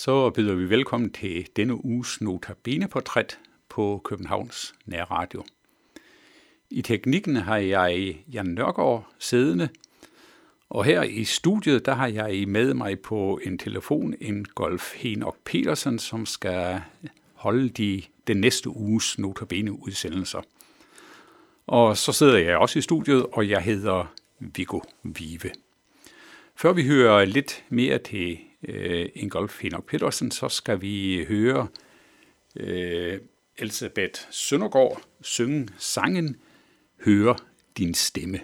så byder vi velkommen til denne uges Notabene-portræt på Københavns Nærradio. I teknikken har jeg Jan Nørgaard siddende, og her i studiet, der har jeg med mig på en telefon en Golf Henok Petersen, som skal holde de, den næste uges Notabene-udsendelser. Og så sidder jeg også i studiet, og jeg hedder Viggo Vive. Før vi hører lidt mere til øh, Ingolf Henok Petersen, så skal vi høre øh, Elisabeth Søndergaard synge sangen Høre din stemme.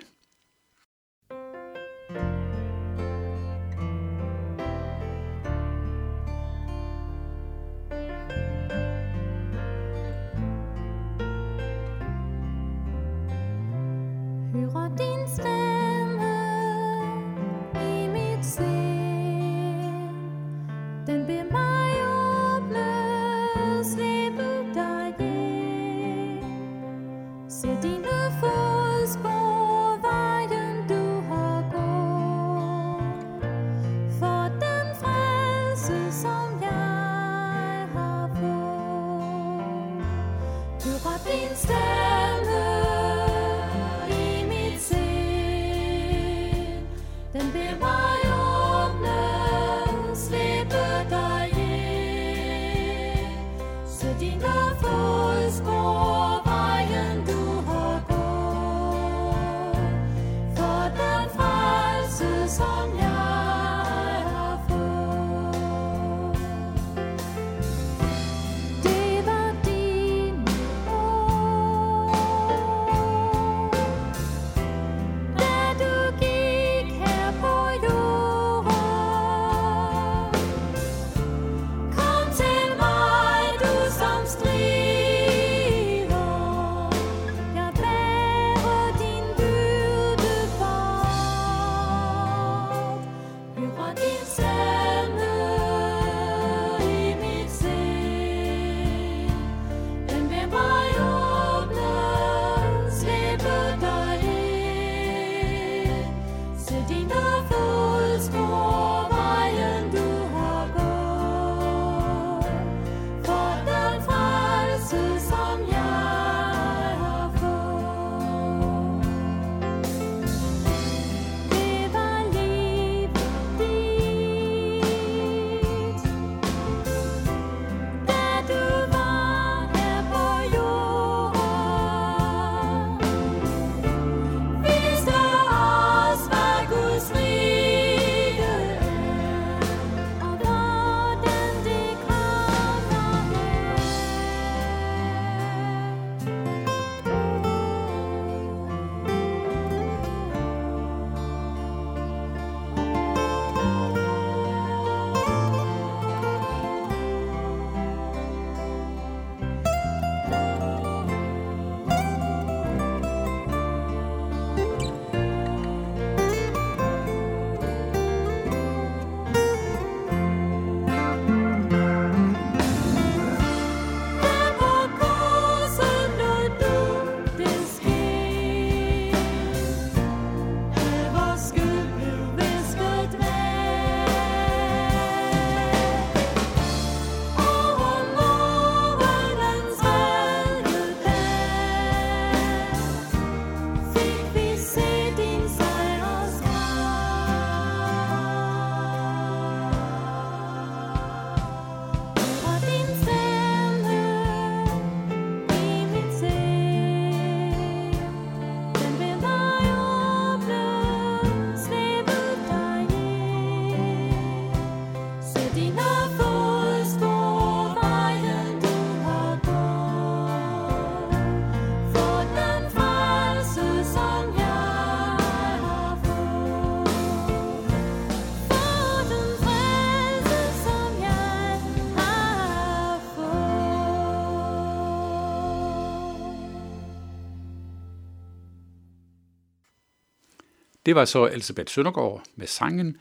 Det var så Elisabeth Søndergaard med sangen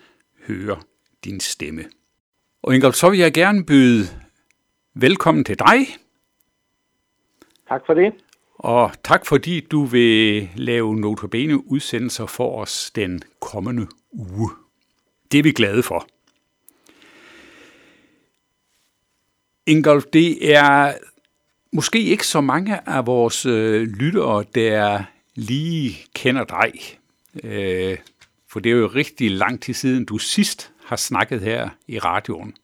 Høre din stemme. Og Ingolf, så vil jeg gerne byde velkommen til dig. Tak for det. Og tak fordi du vil lave notabene udsendelser for os den kommende uge. Det er vi glade for. Ingolf, det er måske ikke så mange af vores øh, lyttere, der lige kender dig. Øh, for det er jo rigtig lang tid siden, du sidst har snakket her i radioen.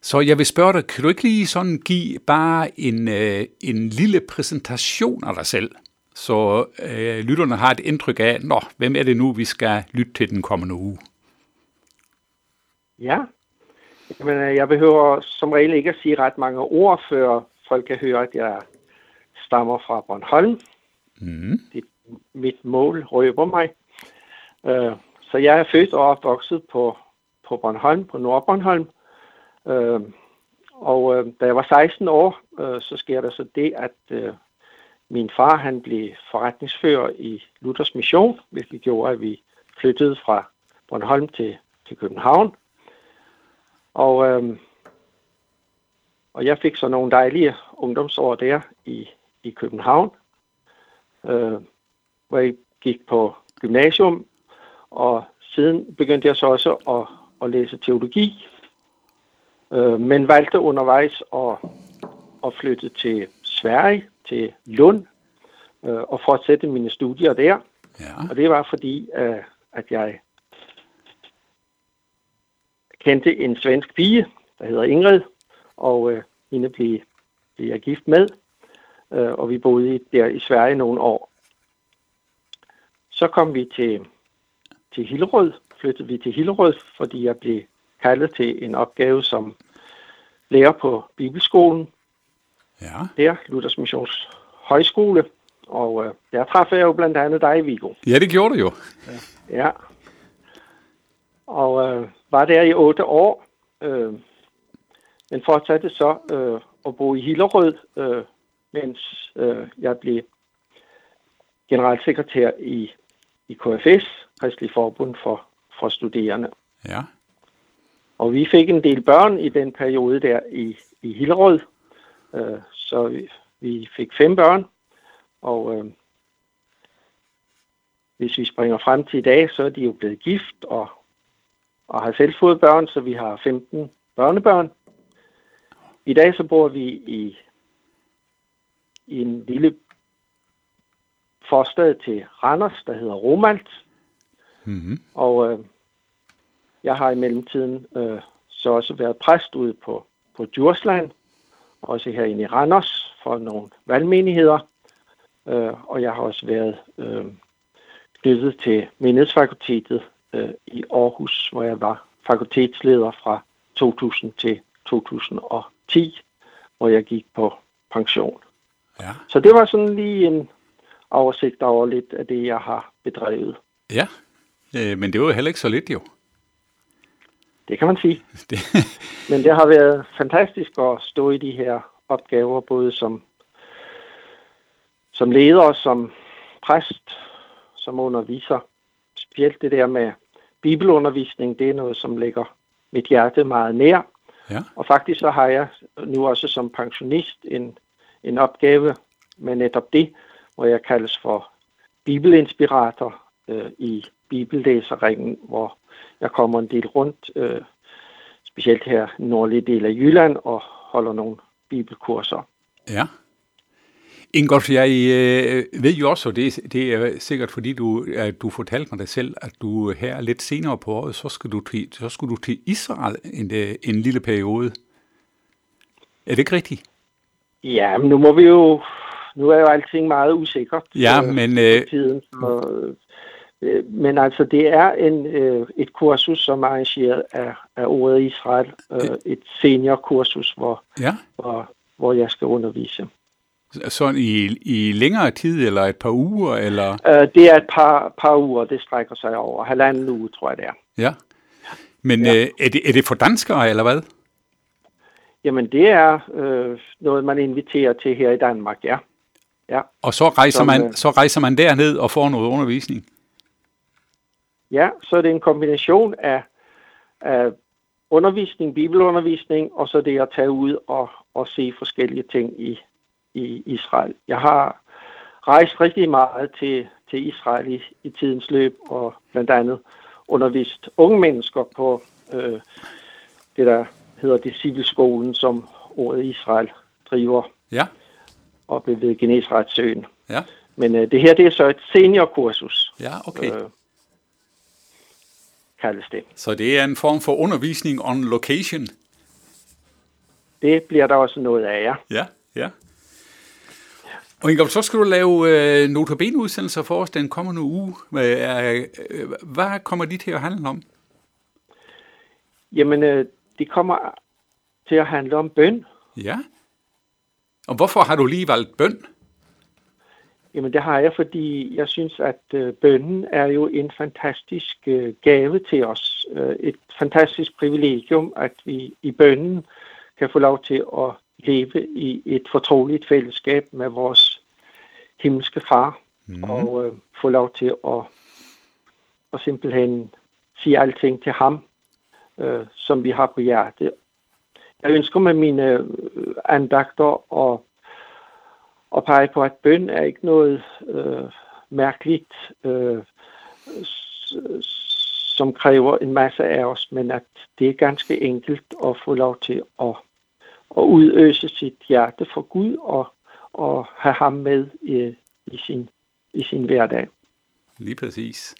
Så jeg vil spørge dig, kan du ikke lige sådan give bare en, øh, en lille præsentation af dig selv, så øh, lytterne har et indtryk af, nå, hvem er det nu, vi skal lytte til den kommende uge? Ja, men øh, jeg behøver som regel ikke at sige ret mange ord, før folk kan høre, at jeg stammer fra Bornholm. Mm. Det, mit mål røber mig. Øh, så jeg er født og opvokset på, på Bornholm, på Nordbornholm. Øh, og øh, da jeg var 16 år, øh, så sker der så det, at øh, min far han blev forretningsfører i Luthers Mission, hvilket gjorde, at vi flyttede fra Bornholm til, til København. Og, øh, og jeg fik så nogle dejlige ungdomsår der i, i København, øh, hvor jeg gik på gymnasium, og siden begyndte jeg så også at, at læse teologi, øh, men valgte undervejs at, at flytte til Sverige, til Lund, øh, og fortsætte mine studier der. Ja. Og det var fordi, øh, at jeg kendte en svensk pige, der hedder Ingrid, og øh, hende blev, blev jeg gift med, øh, og vi boede der i Sverige nogle år. Så kom vi til, til Hillerød, flyttede vi til Hillerød, fordi jeg blev kaldet til en opgave som lærer på Bibelskolen. Ja. Der, Luthers Missions Højskole. Og øh, der træffede jeg jo blandt andet dig, Viggo. Ja, det gjorde du jo. Ja. ja. Og øh, var der i otte år, øh, men fortsatte så øh, at bo i Hillerød, øh, mens øh, jeg blev generalsekretær i, i KFS, Kristelig Forbund for, for Studerende. Ja. Og vi fik en del børn i den periode der i, i Hillerød, øh, så vi, vi fik fem børn, og øh, hvis vi springer frem til i dag, så er de jo blevet gift og og har selv fået børn, så vi har 15 børnebørn. I dag så bor vi i, i en lille forstad til Randers, der hedder Romalt. Mm-hmm. Og øh, jeg har i mellemtiden øh, så også været præst ude på, på Djursland, også herinde i Randers for nogle valgmenigheder. Øh, og jeg har også været øh, knyttet til Menighedsfakultetet øh, i Aarhus, hvor jeg var fakultetsleder fra 2000 til 2010, hvor jeg gik på pension. Ja. Så det var sådan lige en oversigt over lidt af det, jeg har bedrevet. Ja, øh, men det var jo heller ikke så lidt jo. Det kan man sige. Det. men det har været fantastisk at stå i de her opgaver, både som, som leder, som præst, som underviser specielt det der med bibelundervisning, det er noget, som ligger mit hjerte meget nær. Ja. Og faktisk så har jeg nu også som pensionist en, en opgave med netop det, hvor jeg kaldes for bibelinspirator øh, i bibellæserringen, hvor jeg kommer en del rundt, øh, specielt her i nordlige del af Jylland, og holder nogle bibelkurser. Ja. Ingolf, jeg øh, ved jo også, og det, det er sikkert fordi du, at du fortalte mig det selv, at du her lidt senere på året, så skal du til, så skal du til Israel en, øh, en lille periode. Er det ikke rigtigt? Ja, men nu må vi jo, nu er jo alting meget usikkert. Ja, øh, men... Øh, tiden, så, øh, men altså, det er en, øh, et kursus, som er arrangeret af, af ordet Israel. Øh, et seniorkursus, hvor, ja. hvor, hvor jeg skal undervise. Sådan i, i længere tid, eller et par uger? Eller? Øh, det er et par, par uger, det strækker sig over. Halvanden uge, tror jeg det er. Ja. Men ja. Øh, er, det, er det for danskere, eller hvad? Jamen, det er øh, noget, man inviterer til her i Danmark, ja. Ja. Og så rejser, Som, man, øh, så rejser man derned og får noget undervisning? Ja, så er det en kombination af, af undervisning, bibelundervisning, og så det at tage ud og, og se forskellige ting i, i Israel. Jeg har rejst rigtig meget til, til Israel i, i tidens løb, og blandt andet undervist unge mennesker på øh, det, der hedder Discipleskolen, som ordet Israel driver Ja, oppe ved Genesretsøen. ja, Men øh, det her, det er så et seniorkursus, ja, okay. øh, kaldes det. Så det er en form for undervisning on location. Det bliver der også noget af, ja. Ja, ja. Og Ingolf, så skal du lave øh, notabene-udsendelser for os den kommende uge. Øh, øh, hvad kommer de til at handle om? Jamen, øh, det kommer til at handle om bøn. Ja. Og hvorfor har du lige valgt bøn? Jamen, det har jeg, fordi jeg synes, at øh, bønnen er jo en fantastisk øh, gave til os. Øh, et fantastisk privilegium, at vi i bønnen kan få lov til at leve i et fortroligt fællesskab med vores himmelske far, mm. og øh, få lov til at, at simpelthen sige alting til ham, øh, som vi har på hjertet. Jeg ønsker med mine øh, andagter og og pege på, at bøn er ikke noget øh, mærkeligt, øh, som kræver en masse af os, men at det er ganske enkelt at få lov til at, at udøse sit hjerte for Gud og, og have ham med i, i, sin, i sin hverdag. Lige præcis.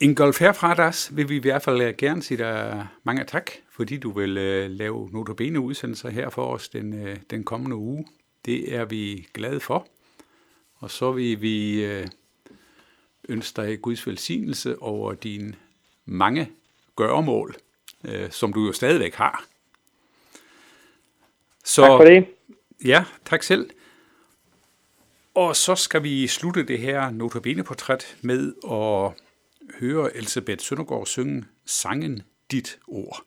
Ingolf, herfra dig vil vi i hvert fald øh, gerne sige dig mange tak, fordi du vil øh, lave notabene udsendelser her for os den, øh, den kommende uge. Det er vi glade for. Og så vil vi øh, ønske dig Guds velsignelse over dine mange gøremål, øh, som du jo stadigvæk har. Så, Tak for det. Ja, tak selv. Og så skal vi slutte det her notabene-portræt med at høre Elisabeth Søndergaard synge sangen Dit Ord.